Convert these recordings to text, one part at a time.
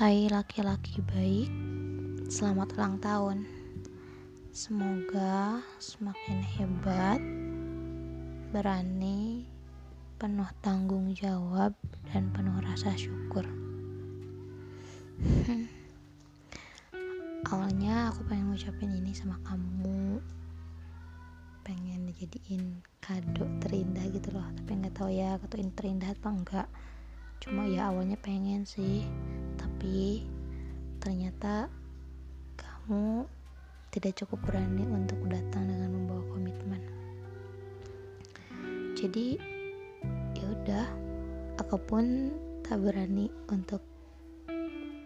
Hai laki-laki baik, selamat ulang tahun. Semoga semakin hebat, berani, penuh tanggung jawab, dan penuh rasa syukur. Awalnya aku pengen ngucapin ini sama kamu, pengen dijadiin kado terindah gitu loh, tapi nggak tahu ya kado terindah apa enggak. Cuma ya awalnya pengen sih tapi ternyata kamu tidak cukup berani untuk datang dengan membawa komitmen. Jadi ya udah aku pun tak berani untuk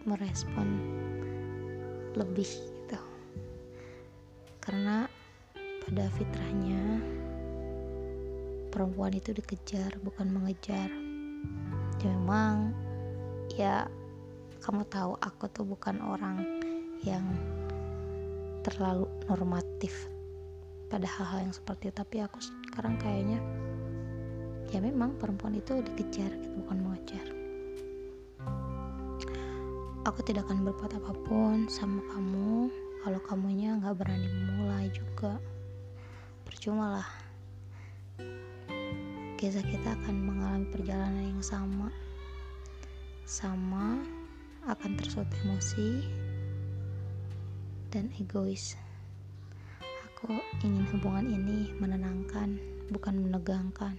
merespon lebih gitu. Karena pada fitrahnya perempuan itu dikejar bukan mengejar. Ya memang ya kamu tahu aku tuh bukan orang yang terlalu normatif pada hal-hal yang seperti itu. Tapi aku sekarang kayaknya ya memang perempuan itu dikejar gitu bukan mengejar. Aku tidak akan berbuat apa pun sama kamu kalau kamunya nggak berani memulai juga. Percuma lah kisah kita akan mengalami perjalanan yang sama sama akan tersulut emosi dan egois. Aku ingin hubungan ini menenangkan, bukan menegangkan.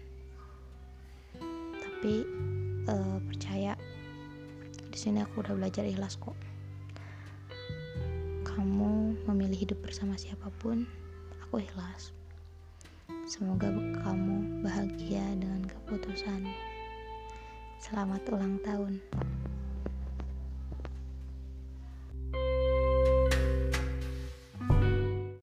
Tapi uh, percaya di sini aku udah belajar ikhlas kok. Kamu memilih hidup bersama siapa pun, aku ikhlas. Semoga kamu bahagia dengan keputusan. Selamat ulang tahun.